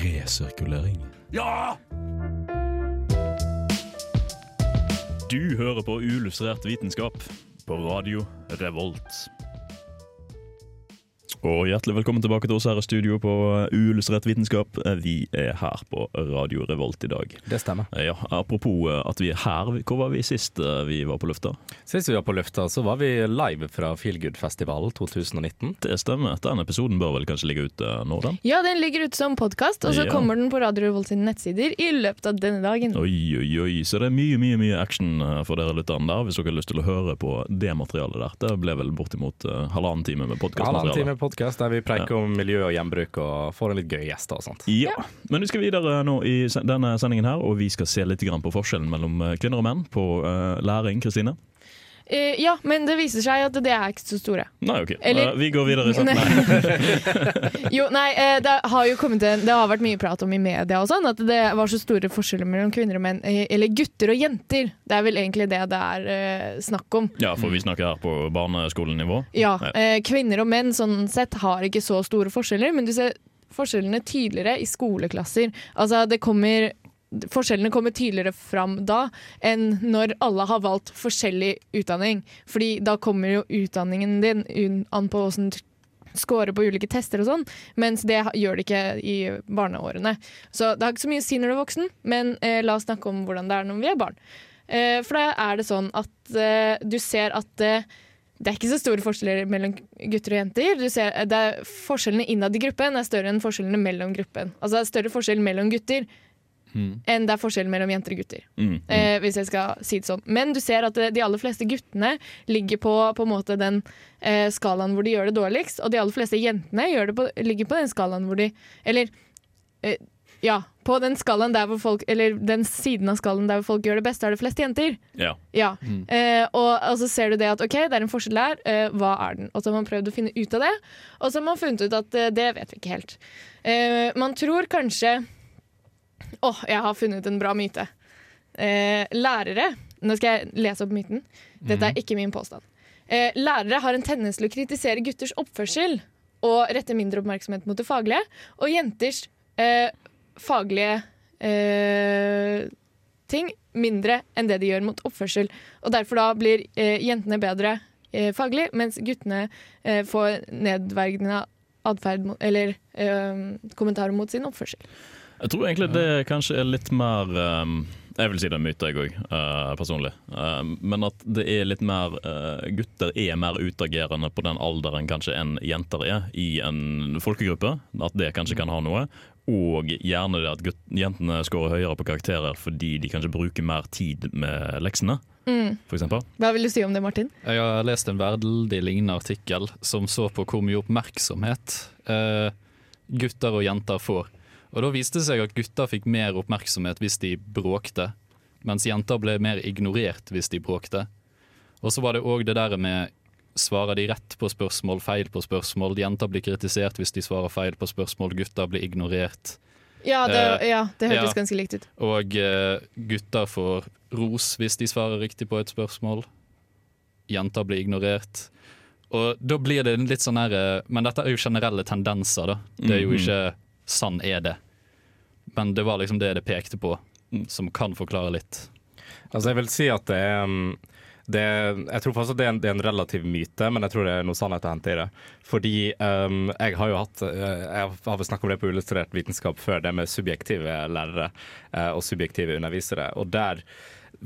Resirkulering. Ja! Du hører på Uillustrert vitenskap på radio Revolt. Og hjertelig velkommen tilbake til oss her i studio på Uillustrert vitenskap. Vi er her på Radio Revolt i dag. Det stemmer. Ja, Apropos eh, at vi er her, hvor var vi sist eh, vi var på lufta? Sist vi var på lufta, så var vi live fra Feelgood-festivalen 2019. Det stemmer. Den episoden bør vel kanskje ligge ute nå, den? Ja, den ligger ute som podkast, og så Ja. kommer den på Radio Revolt sine nettsider i løpet av denne dagen. Oi, oi, oi. Så det er mye, mye mye action eh, for dere lytterne der, hvis dere har lyst til å høre på det materialet der. Det ble vel bortimot eh, halvannen time med podkastmateriale. Podkast der vi preiker om miljø og gjenbruk og får en litt gøye gjester og sånt. Ja. Men vi skal videre nå i denne sendingen her, og vi skal se litt på forskjellen mellom eh, kvinner og menn på eh, læring. Kristine? Eh, ja, men det viser seg at det er ikke så store. Nei, OK. Eller- uh, vi går videre. Sant? Nei. Jo, nei, uh, det har jo kommet en, Det har vært mye prat om i media og sånn, at det var så store forskjeller mellom kvinner og menn. eh, Eller gutter og jenter. Det er vel egentlig det det er snakk om. Ja, for vi snakker her på barneskolenivå. Ja, Kvinner og menn sånn sett har ikke så store forskjeller, men du ser forskjellene tydeligere i skoleklasser. Altså, det kommer Forskjellene kommer tydeligere fram da enn når alle har valgt forskjellig utdanning. Fordi da kommer jo utdanningen din an på åssen du scorer på ulike tester og sånn, mens det gjør det ikke i barneårene. Så det har ikke så mye å si når du er voksen, men eh, la oss snakke om hvordan det er når vi er barn. Eh, for da er det sånn at eh, du ser at eh, det er ikke så store forskjeller mellom gutter og jenter. Du ser, er forskjellene innad i gruppen er større enn forskjellene mellom gruppen. Altså det er større forskjell mellom gutter enn det er forskjell mellom jenter og gutter. Mm, mm. Eh, hvis jeg skal si det sånn. Men du ser at eh, de aller fleste guttene ligger på, på den eh, skalaen hvor de gjør det dårligst, og de aller fleste jentene gjør det på, ligger på den skalaen hvor de Eller eh, ja, på den skalaen der hvor folk Eller den siden av skalaen der hvor folk gjør det best, er det flest jenter. Ja. Ja, eh, og, og så ser du det at ok, det er en forskjell der, eh, hva er den? Og så har man prøvd å finne ut av det, og så har man funnet ut at det vet vi ikke helt. Eh, man tror kanskje Åh, jeg har funnet en bra myte. Eh, lærere Nå skal jeg lese opp myten. Dette er ikke min påstand. Eh, lærere har en tendens til å kritisere gutters oppførsel og rette mindre oppmerksomhet mot det faglige, og jenters eh, faglige eh, ting mindre enn det de gjør mot oppførsel. Og derfor da blir eh, jentene bedre eh, faglig, mens guttene får nedverdigende atferd eller eh, kommentarer mot sin oppførsel. Jeg tror egentlig det kanskje er litt mer um, Jeg vil si det er en myte, jeg òg, personlig. Uh, men at det er litt mer uh, Gutter er mer utagerende på den alderen kanskje enn jenter er i en folkegruppe. At det kanskje kan ha noe. Og gjerne det at gutt, jentene scorer høyere på karakterer fordi de kanskje bruker mer tid med leksene, for eksempel. Hva vil du si om det, Martin? Jeg har lest en veldig lignende artikkel som så på hvor mye oppmerksomhet eh, gutter og jenter får. Og da viste det seg at gutter fikk mer oppmerksomhet hvis de bråkte, mens jenter ble mer ignorert hvis de bråkte. Og så var det òg det der med Svarer de rett på spørsmål, feil på spørsmål? Jenter blir kritisert hvis de svarer feil på spørsmål, gutter blir ignorert. Ja, det, Eh, ja, det hørtes ja. ganske likt ut. Og eh, gutter får ros hvis de svarer riktig på et spørsmål. Jenter blir ignorert. Og da blir det litt sånn her eh, Men dette er jo generelle tendenser, da. Det er jo Mhm. ikke sånn er det. Men det var liksom det det pekte på, som kan forklare litt. Altså jeg vil si at det er um, det, Jeg tror at det er, en, det er en relativ myte, men jeg tror det er noe sannhet å hente i det. Fordi um, jeg har jo hatt uh, Jeg har vel snakket om det på Illustrert vitenskap før, det med subjektive lærere uh, og subjektive undervisere. Og der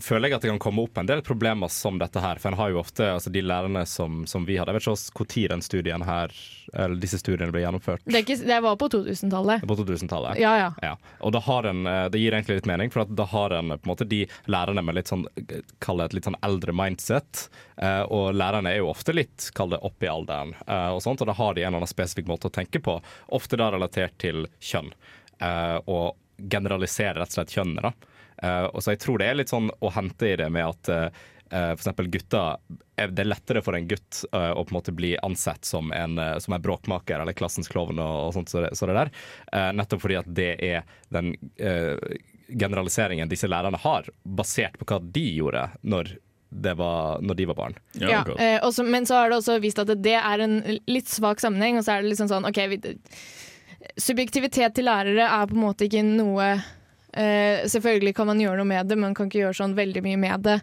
føler jeg at det kan komme opp en del problemer som dette her. For en har jo ofte altså de lærerne som, som vi hadde Jeg vet ikke hvor den studien her, eller disse studiene ble gjennomført. Det, ikke, det var på 2000-tallet. På 2000-tallet. Ja, ja. Ja, og det, har en, eh, Det gir egentlig litt mening, for da har en på en måte de lærerne med litt sånn Kall det et litt sånn eldre mindset. eh, Og lærerne er jo ofte litt kall det opp i alderen, eh, og sånt, og da har de en eller annen spesifikk måte å tenke på. Ofte da relatert til kjønn. eh, Og generalisere rett og slett kjønnet. da. Eh, og så jeg tror det er litt sånn å hente i det med at Uh, eh, for eksempel gutter er Det er lettere for en gutt uh, å på en måte bli ansett som en, uh, som en bråkmaker eller klassens klovn og, og sånt så det, så det der. Eh, nettopp fordi at det er den eh, generaliseringen disse lærerne har, basert på hva de gjorde når, det var, når de var barn. Ja, ja eh, også, men så har det også vist at det er en litt svak sammenheng, og så er det liksom sånn OK, vi, subjektivitet til lærere er på en måte ikke noe eh, Selvfølgelig kan man gjøre noe med det, men man kan ikke gjøre sånn veldig mye med det.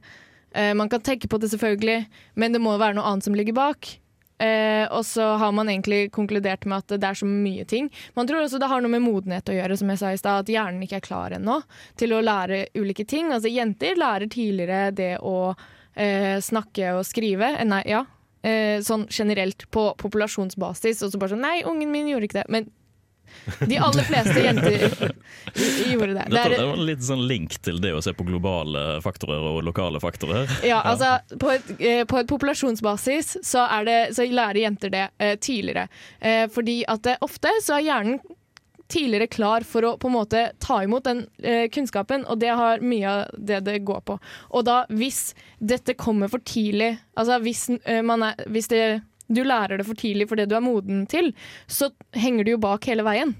Uh, man kan tenke på det selvfølgelig, men det må være noe annet som ligger bak. Uh, og så har man egentlig konkludert med at det er så mye ting. Man tror også det har noe med modenhet å gjøre, som jeg sa i stad, at hjernen ikke er klar ennå til å lære ulike ting. Altså Jenter lærer tidligere det å snakke og skrive. Nei, ja. Sånn generelt på populasjonsbasis. Og så bare sånn Nei, ungen min gjorde ikke det. Men De aller fleste jenter gjorde det. det Dette er, det var en liten sånn link til det å se på globale faktorer og lokale faktorer. Ja, altså på et, eh, på et populasjonsbasis så, er det, så lærer jenter det eh, tidligere. Eh, fordi at det, ofte så er hjernen tidligere klar for å på en måte ta imot den eh, kunnskapen, og det har mye av det det går på. Og da hvis dette kommer for tidlig, altså hvis, eh, man er, hvis det, du lærer det for tidlig for det du er moden til, så henger du jo bak hele veien.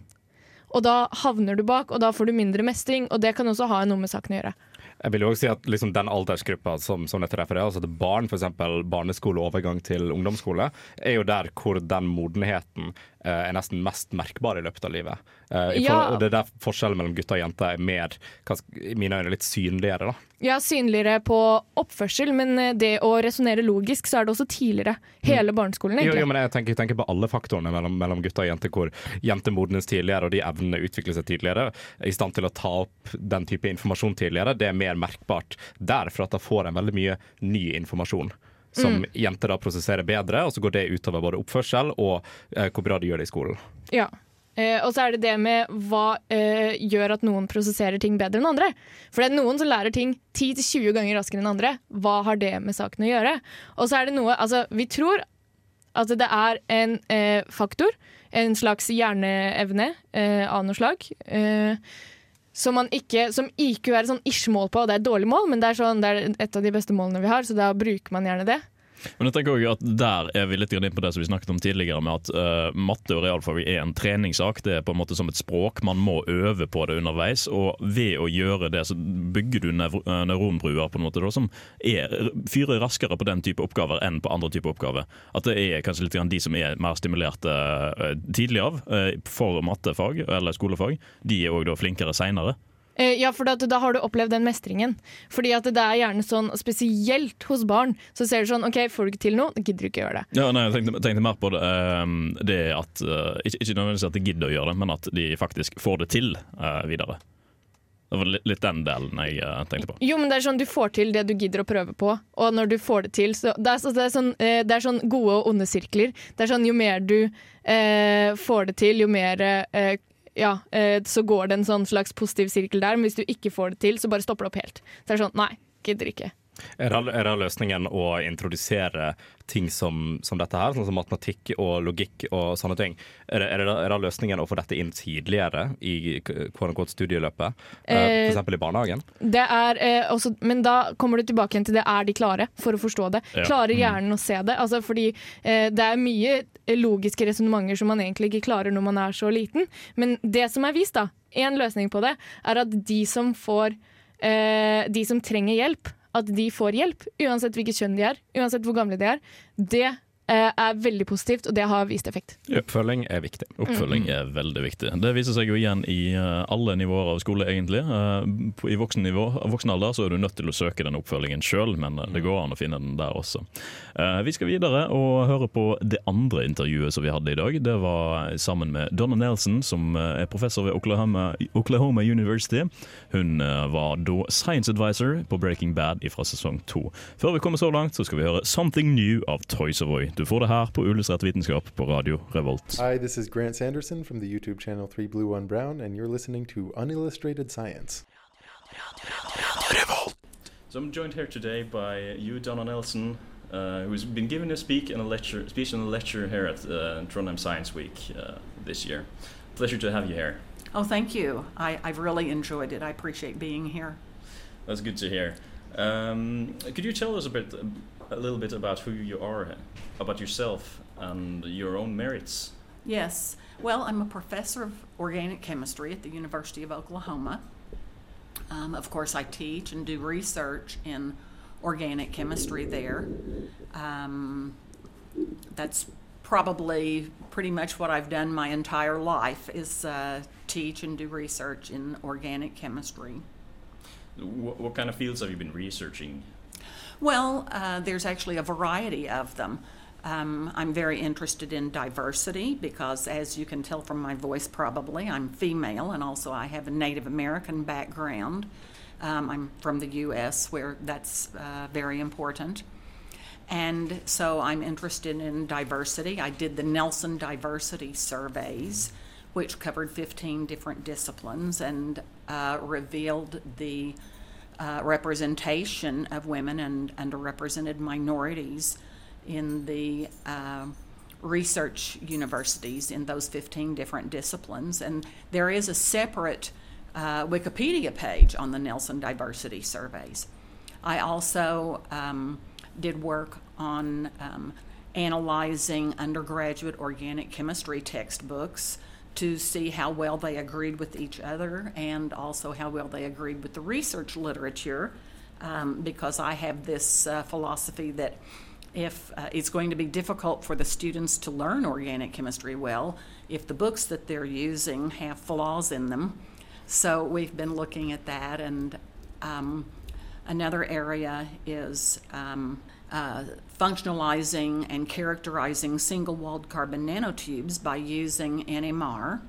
Og da havner du bak, og da får du mindre mestring, og det kan også ha noe med saken å gjøre. Jeg vil jo også si at liksom den aldersgruppa som, som dette refererer, altså til barn, f.eks. barneskole og overgang til ungdomsskole, er jo der hvor den modenheten er nesten mest merkbar i løpet av livet. Eh, Ja. For, det er der forskjellen mellom gutter og jenter er mer, i mine øyne, litt synligere. da. Ja, synligere på oppførsel, men eh, det å resonnere logisk, så er det også tidligere. Hele barneskolen, Jo, egentlig. jo, men jeg tenker, jeg tenker på alle faktorene mellom, mellom gutter og jenter, hvor jenter modnes tidligere, og de evnene utvikler seg tidligere, er i stand til å ta opp den type informasjon tidligere. Det er mer merkbart der, for at da får en veldig mye ny informasjon. Som jenter da prosesserer bedre, og så går det utover både oppførsel og eh, hvor bra de gjør det i skolen. Ja. Eh, og så er det det med hva eh, gjør at noen prosesserer ting bedre enn andre. For det er noen som lærer ting 10-20 ganger raskere enn andre. Hva har det med saken å gjøre? Og så er det noe Altså, vi tror at det er en eh, faktor, en slags hjerneevne eh, av noe slag. Eh, som, ikke, som IQ er et sånn ish-mål på, og det er et dårlig mål, men det er, sånn, det er et av de beste målene vi har, så da bruker man gjerne det. Men jeg tenker også at Der er vi litt inn på det som vi snakket om tidligere, med at uh, matte og realfag er en treningssak. Det er på en måte som et språk. Man må øve på det underveis. Og ved å gjøre det, så bygger du nev eh, på en måte da, som er, fyrer raskere på den type oppgaver enn på andre type oppgaver. At det er kanskje litt de som er mer stimulerte uh, tidlig av uh, for mattefag eller skolefag, de er òg flinkere seinere. Eh, Ja, for da, da har du opplevd den mestringen. Fordi at det er gjerne sånn, spesielt hos barn, så ser du sånn OK, får du ikke til noe, gidder du ikke gjøre det. Ja, nei, jeg tenkte, tenkte mer på det, eh, det at eh, ikke, ikke nødvendigvis at de gidder å gjøre det, men at de faktisk får det til eh, videre. Det var litt, den delen jeg tenkte på. Jo, men det er sånn du får til det du gidder å prøve på, og når du får det til så Det er, så, det er, sånn, det er sånn gode og onde sirkler. Det er sånn jo mer du eh, får det til, jo mer eh, ja, eh, så går det en sånn slags positiv sirkel der, men hvis du ikke får det til, så bare stopper det opp helt. Så det er sånn, nei, gidder ikke. Er det, er det løsningen å introdusere ting som, som dette her, sånn som matematikk og logikk og sånne ting? Er det, er det, er det løsningen å få dette inn tidligere i unquote, studieløpet? Eh, Eh, for eksempel i barnehagen? Det er, eh, også, men da kommer du tilbake igjen til det er de klare for å forstå det. Ja. Klarer hjernen å se det? Altså, fordi eh, det er mye logiske resonnementer som man egentlig ikke klarer når man er så liten. Men det som er vist, da, én løsning på det, er at de som får eh, De som trenger hjelp, at de får hjelp. Uansett hvilket kjønn de er, uansett hvor gamle de er. Det er veldig positivt, og det har vist effekt. Oppfølging er viktig. Oppfølging er veldig viktig. Det viser seg jo igjen i eh, alle nivåer av skole, egentlig. I voksen, I voksen alder så er du nødt til å søke den oppfølgingen sjøl, men eh, det går an å finne den der også. Eh, Vi skal videre og høre på det andre intervjuet som vi hadde i dag. Det var sammen med Donna Nelson, som eh, er professor ved Oklahoma, Oklahoma University. Hun eh, var da science advisor på Breaking Bad fra sesong to. Før vi kommer så langt, så skal vi høre 'Something New' av Toys Savoy. Du får det her på Uillustrert vitenskap på Radio Revolt. Hi, this is Grant Sanderson from the YouTube channel 3 Blue 1 Brown, and you're listening to Unillustrated Science. So I'm joined here today by you, Donna Nelson, uh, who's been giving a speak and a lecture, speech and a lecture here at uh, Trondheim Science Week uh, this year. Pleasure to have you here. Oh, thank you. I, I've really enjoyed it. I appreciate being here. That's good to hear. Um, could you tell us a bit, a little bit about who you are, about yourself and your own merits? Yes. Well, I'm a professor of organic chemistry at the University of Oklahoma. Um, of course, I teach and do research in organic chemistry there. Um, that's probably pretty much what I've done my entire life is uh, teach and do research in organic chemistry. What, what kind of fields have you been researching? Well, uh, there's actually a variety of them. Um, I'm very interested in diversity because, as you can tell from my voice, probably, I'm female and also I have a Native American background. Um, I'm from the U.S., where that's uh, very important. And so I'm interested in diversity. I did the Nelson Diversity Surveys, which covered 15 different disciplines and uh, revealed the uh, representation of women and underrepresented minorities in the um research universities in those 15 different disciplines. And there is a separate uh, Wikipedia page on the Nelson Diversity Surveys. I also um, did work on um, analyzing undergraduate organic chemistry textbooks to see how well they agreed with each other and also how well they agreed with the research literature um, because I have this uh, philosophy that if uh, it's going to be difficult for the students to learn organic chemistry well if the books that they're using have flaws in them. So we've been looking at that, and um, another area is um, uh, functionalizing and characterizing single walled carbon nanotubes by using NMR.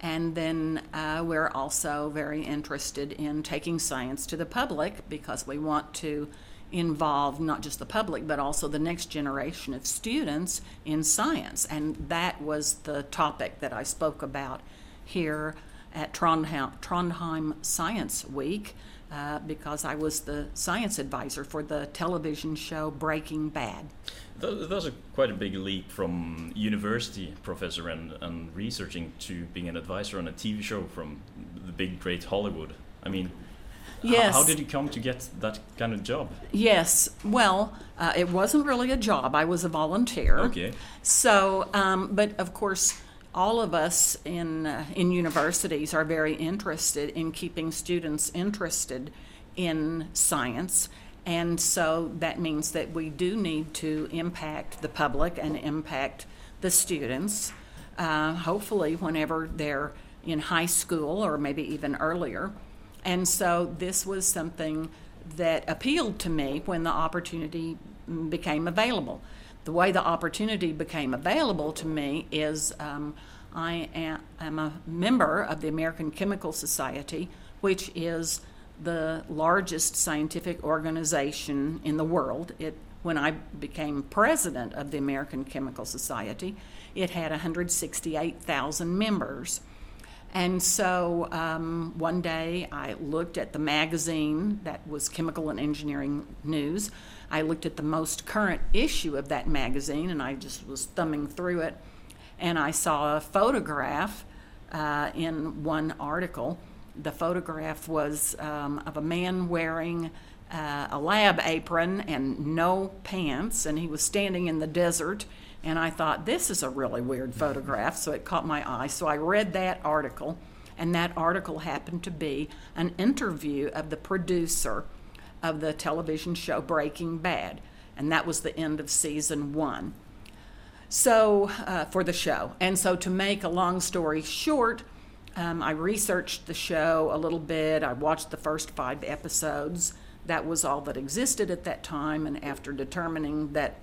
And then uh, we're also very interested in taking science to the public because we want to involve not just the public but also the next generation of students in science. And that was the topic that I spoke about here at Trondheim, Trondheim Science Week uh, because I was the science advisor for the television show Breaking Bad. That- That's a quite a big leap from university professor and, and researching to being an advisor on a TV show from the big great Hollywood. I mean, Yes. how did you come to get that kind of job? Yes, well, uh, it wasn't really a job. I was a volunteer. Okay. So, um, but of course, all of us in uh, in universities are very interested in keeping students interested in science, and so that means that we do need to impact the public and impact the students. Uh, hopefully, whenever they're in high school or maybe even earlier. And so this was something that appealed to me when the opportunity became available. The way the opportunity became available to me is um, I am, am a member of the American Chemical Society, which is the largest scientific organization in the world. It, when I became president of the American Chemical Society, it had 168,000 members. And so um, one day I looked at the magazine that was Chemical and Engineering News. I looked at the most current issue of that magazine and I just was thumbing through it. And I saw a photograph uh, in one article. The photograph was um, of a man wearing uh, a lab apron and no pants, and he was standing in the desert. And I thought, this is a really weird photograph, so it caught my eye. So I read that article, and that article happened to be an interview of the producer of the television show Breaking Bad. And that was the end of season one. So, uh, for the show. And so, to make a long story short, um, I researched the show a little bit. I watched the first five episodes. That was all that existed at that time. And after determining that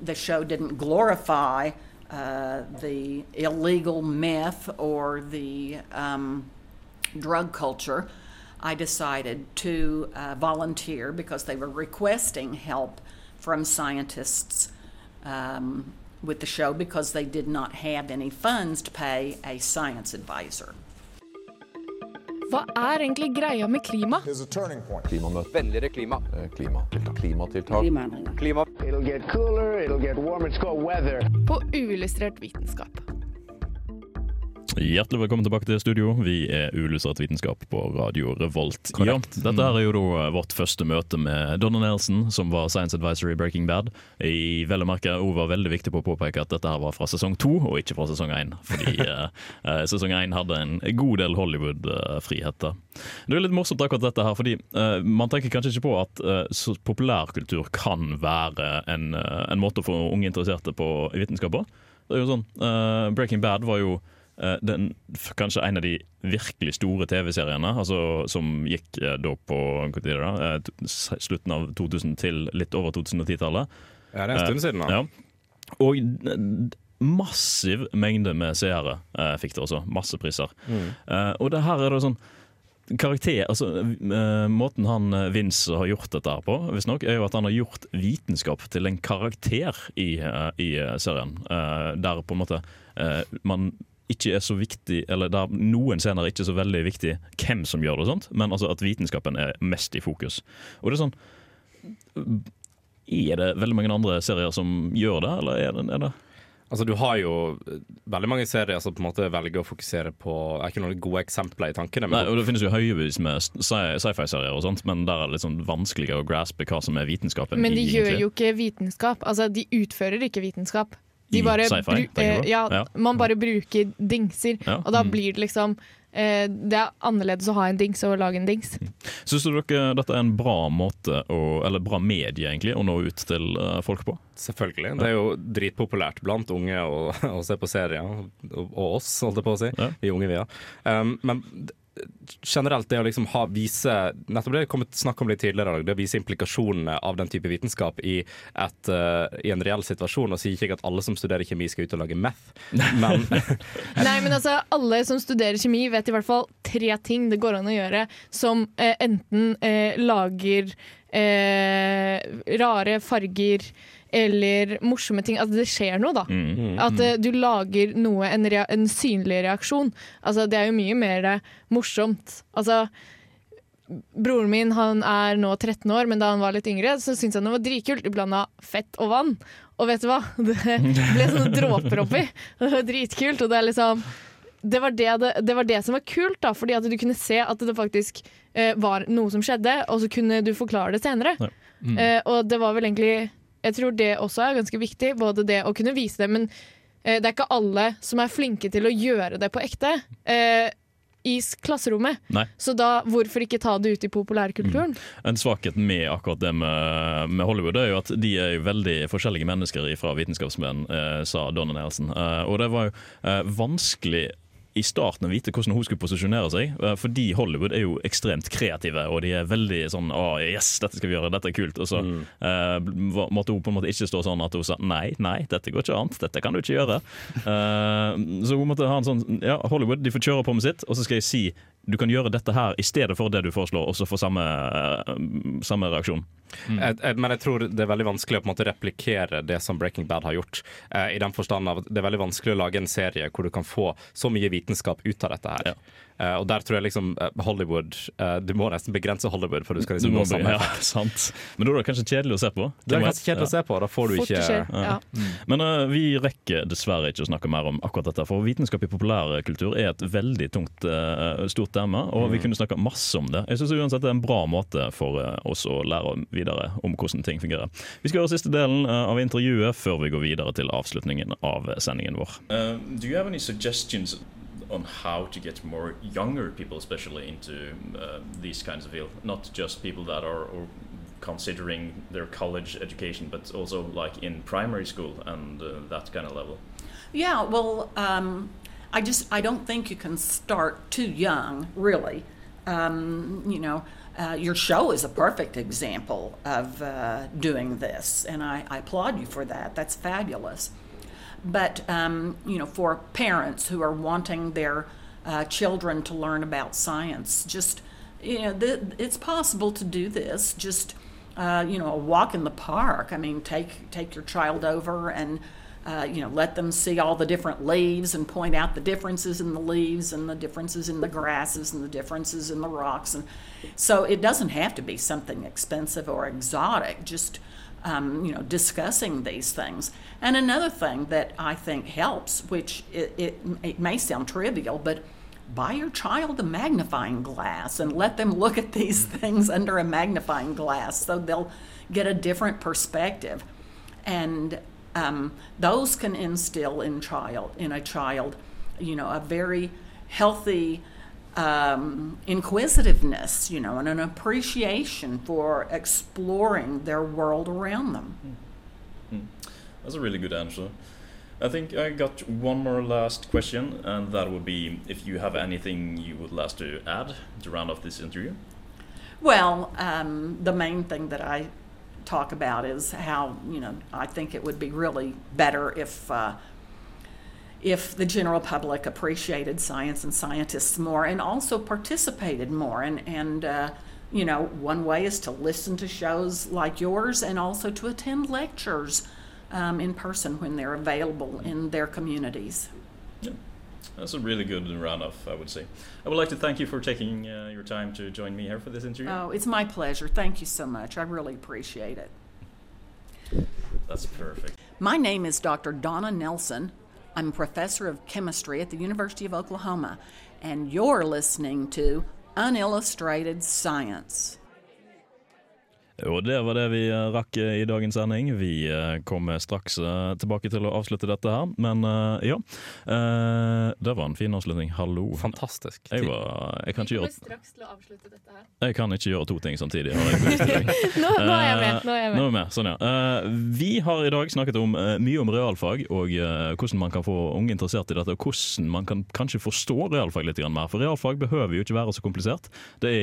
the show didn't glorify uh, the illegal meth or the um, drug culture, I decided to uh, volunteer because they were requesting help from scientists um, with the show because they did not have any funds to pay a science advisor. Hva er egentlig greia med klima? Klimamøte. Vennligere klima. Klimatiltak. Klimatiltak. Klima. It'll get cooler, it'll get warmer. It's called weather. På uillustrert vitenskap. Hjertelig velkommen tilbake til studio. Vi er Ulyssert vitenskap på Radio Revolt. Ja, dette er jo da vårt første møte med Donna Nelson, som var Science Advisor i Breaking Bad. I vel å merke, Hun var veldig viktig på å påpeke at dette her var fra sesong to, og ikke fra sesong én. Fordi eh, eh, sesong én hadde en god del Hollywood-friheter. Det er litt morsomt akkurat dette her, fordi eh, man tenker kanskje ikke på at eh, populærkultur kan være en, eh, en måte å få unge interesserte på i vitenskap på. Det er jo sånn, eh, Breaking Bad var jo eh, den, kanskje en av de virkelig store TV-seriene, altså, som gikk eh, da på da? Eh, slutten av 2000 til litt over 2010-tallet. Ja, det er en stund siden da. Ja. Og eh, massiv mengde med seere eh, fikk det også. Masse priser. Eh, og det her er det sånn Karakter, altså eh, Måten han eh, Vince har gjort dette her på, visstnok, er jo at han har gjort vitenskap til en karakter i, eh, i eh, serien. Eh, der på en måte eh, man ikke er så viktig, eller der noen scener er ikke så veldig viktig hvem som gjør det, og sånt, men altså at vitenskapen er mest i fokus. Og det er sånn Er det veldig mange andre serier som gjør det, eller er det, er det Altså, du har jo veldig mange serier som på en måte velger å fokusere på Jeg har ikke noen gode eksempler i tankene. Nei, og Det finnes jo høyevis med sci- sci-fi-serier, og sånt, men der er det litt sånn vanskeligere å graspe hva som er vitenskapen. Men de i, gjør jo ikke vitenskap. Altså, de utfører ikke vitenskap. De I bare sci-fi, bru- eh, ja, Ja. Man bare bruker dingser, Ja. og da Mm. blir det liksom eh, Det er annerledes å ha en dings og lage en dings. Syns du dere dette er en bra måte, å, eller bra medie egentlig, å nå ut til eh, folk på? Selvfølgelig. Det er jo dritpopulært blant unge å, å se på serier, og, og oss, holdt jeg på å si. Vi unge, vi, ja. Um, men generelt det å liksom ha, vise Nettopp det kom et snakk om litt tidligere i dag, det å vise implikasjonene av den type vitenskap i, et, uh, i en reell situasjon. Og sier ikke jeg at alle som studerer kjemi skal ut og lage meth, men Nei, men altså, alle som studerer kjemi, vet i hvert fall tre ting det går an å gjøre som uh, enten uh, lager eh, rare farger eller morsomme ting. Altså, det skjer noe, da. Mm. At uh, du lager noe, en, en synlig reaksjon. Altså, det er jo mye mer eh, morsomt. Altså, broren min han er nå 13 år, men da han var litt yngre, så syntes han det var dritkult. Blanda fett og vann. Og vet du hva? Det ble sånne dråper oppi. Det var dritkult. Og det er liksom det var det, det, var det som var kult, da, fordi at du kunne se at det faktisk eh, var noe som skjedde, og så kunne du forklare det senere. Mm. Eh, og det var vel egentlig Jeg tror det også er ganske viktig, både det å kunne vise det, men eh, det er ikke alle som er flinke til å gjøre det på ekte eh, i klasserommet. Nei. Så da, hvorfor ikke ta det ut i populærkulturen? En svakhet med akkurat det med, med Hollywood er jo at de er jo veldig forskjellige mennesker fra vitenskapsmenn, eh, sa Donna Nelson. Eh, og det var jo eh, vanskelig i starten å vite hvordan hun skulle posisjonere seg, eh, fordi Hollywood er jo ekstremt kreative, og de er veldig sånn Å, yes, dette skal vi gjøre, dette er kult. Og så mm. uh, måtte hun på en måte ikke stå sånn at hun sa nei, nei, dette går ikke an, dette kan du ikke gjøre. Uh, så hun måtte ha en sånn Ja, Hollywood, de får kjøre på med sitt, og så skal jeg si du kan gjøre dette her i stedet for det du foreslår, og så få samme, uh, samme reaksjon. Jeg, jeg, men jeg tror det er veldig vanskelig å på en måte replikere det som Breaking Bad har gjort. Eh, I den forstand av at det er veldig vanskelig å lage en serie hvor du kan få så mye vitenskap ut av dette her. Eh, og der tror jeg liksom eh, Hollywood uh, Du må nesten begrense Hollywood for du skal Du liksom må nå samme ja, sant. Men da er det kanskje kjedelig å se på. Det er kanskje kjedelig å se på, da får du Fort ikke skjer, ja. Men uh, vi rekker dessverre ikke å snakke mer om akkurat dette. For vitenskap i populærkultur er et veldig tungt, stort tema, og vi kunne snakka masse om det. Jeg synes uansett det er en bra måte for oss å lære videre om hvordan ting fungerer. Vi skal gjøre siste delen av intervjuet før vi går videre til avslutningen av sendingen vår. do you have any suggestions on how to get more younger people, especially into uh, these kinds of field, not just people that are considering their college education, but also like in primary school and uh, that kind of level. Yeah, well, um, I just I don't think you can start too young, really. Um, you know, uh, your show is a perfect example of uh, doing this, and I, I applaud you for that. That's fabulous. But um, you know, for parents who are wanting their uh, children to learn about science, just you know, th- it's possible to do this. Just uh, you know, a walk in the park. I mean, take take your child over and uh, you know let them see all the different leaves and point out the differences in the leaves and the differences in the grasses and the differences in the rocks. And so it doesn't have to be something expensive or exotic. Just um, you know, discussing these things. And another thing that I think helps, which it, it, it may sound trivial, but buy your child a magnifying glass and let them look at these things under a magnifying glass so they'll get a different perspective. And um, those can instill in child in a child, you know, a very healthy um, inquisitiveness, you know, and an appreciation for exploring their world around them. That's a really good answer. I think I got one more last question, and that would be if you have anything you would like to add to round off this interview. Well, um, the main thing that I talk about is how you know I think it would be really better if uh, if the general public appreciated science and scientists more and also participated more and and uh, you know one way is to listen to shows like yours and also to attend lectures um, in person when they're available in their communities. That's a really good round-off, I would say. I would like to thank you for taking uh, your time to join me here for this interview. Oh, it's my pleasure. Thank you so much. I really appreciate it. That's perfect. My name is Dr. Donna Nelson. I'm a professor of chemistry at the University of Oklahoma, and you're listening to Unillustrated Science. Og det var det vi eh, rakk eh, i dagens sending. Vi eh, kommer straks tilbake til å avslutte dette her, men ja. Eh, det var en fin avslutning. Hallo. Fantastisk. Jeg, var, jeg, kan ikke gjøre, straks til å avslutte dette her. jeg kan ikke gjøre to ting samtidig. Jeg. Nå, nå er jeg med. Nå er jeg Nå er med. vi med. Sånn, ja. Eh, vi har i dag snakket om mye om realfag, og hvordan man kan få unge interessert i dette, og hvordan man kan kanskje forstå realfag litt mer. For realfag behøver jo ikke være så komplisert. Det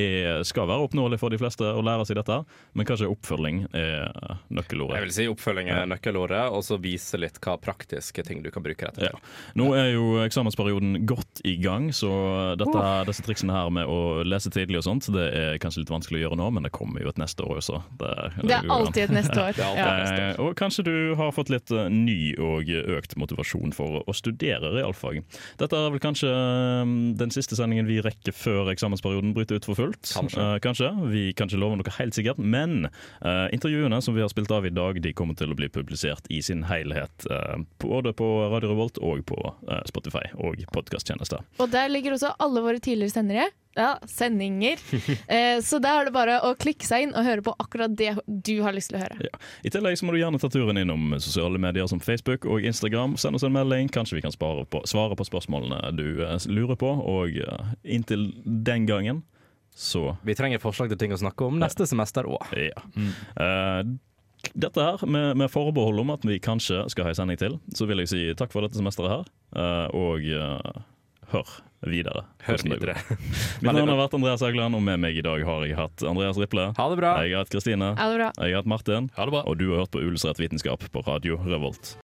skal være oppnåelig for de fleste å lære seg dette, men kanskje oppfølging er nøkkelordet. Jeg vil si oppfølging er nøkkelordet, og så vise litt hva praktiske ting du kan bruke dette til. Ja. Nå er jo eksamensperioden godt i gang, så dette, disse triksene her med å lese tidlig og sånt, det er kanskje litt vanskelig å gjøre nå, men det kommer jo et neste år også. Det, Det er alltid et neste år. Ja. neste år. Eh, og kanskje du har fått litt eh, ny og økt motivasjon for å studere realfag. Dette er vel kanskje eh, den siste sendingen vi rekker før eksamensperioden bryter ut for fullt. Kanskje. Eh, kanskje. Vi kan ikke love noe helt sikkert, men eh, intervjuene som vi har spilt av i dag, de kommer til å bli publisert i sin helhet. Uh, både på Radio Revolt og på uh, Spotify og podkasttjenester. Og der ligger også alle våre tidligere sendere. Ja, sendinger. Eh, så da er det bare å klikke seg inn og høre på akkurat det du har lyst til å høre. Ja. I tillegg så må du gjerne ta turen innom sosiale medier som Facebook og Instagram. Send oss en melding, kanskje vi kan på, svare på spørsmålene du eh, lurer på. Og eh, inntil den gangen, så Vi trenger forslag til ting å snakke om neste semester òg. ja. Eh, dette her, med, med forbehold om at vi kanskje skal ha en sending til, så vil jeg si takk for dette semesteret her, uh, og uh, hør videre. Hør videre. Mitt navn har vært Andreas Haugland, og med meg i dag har jeg hatt Andreas Riple. Ha det bra. Jeg har hatt Kristine. Ha det bra. Jeg har hatt Martin. Ha det bra. Og du har hørt på Ulsrett vitenskap på Radio Revolt.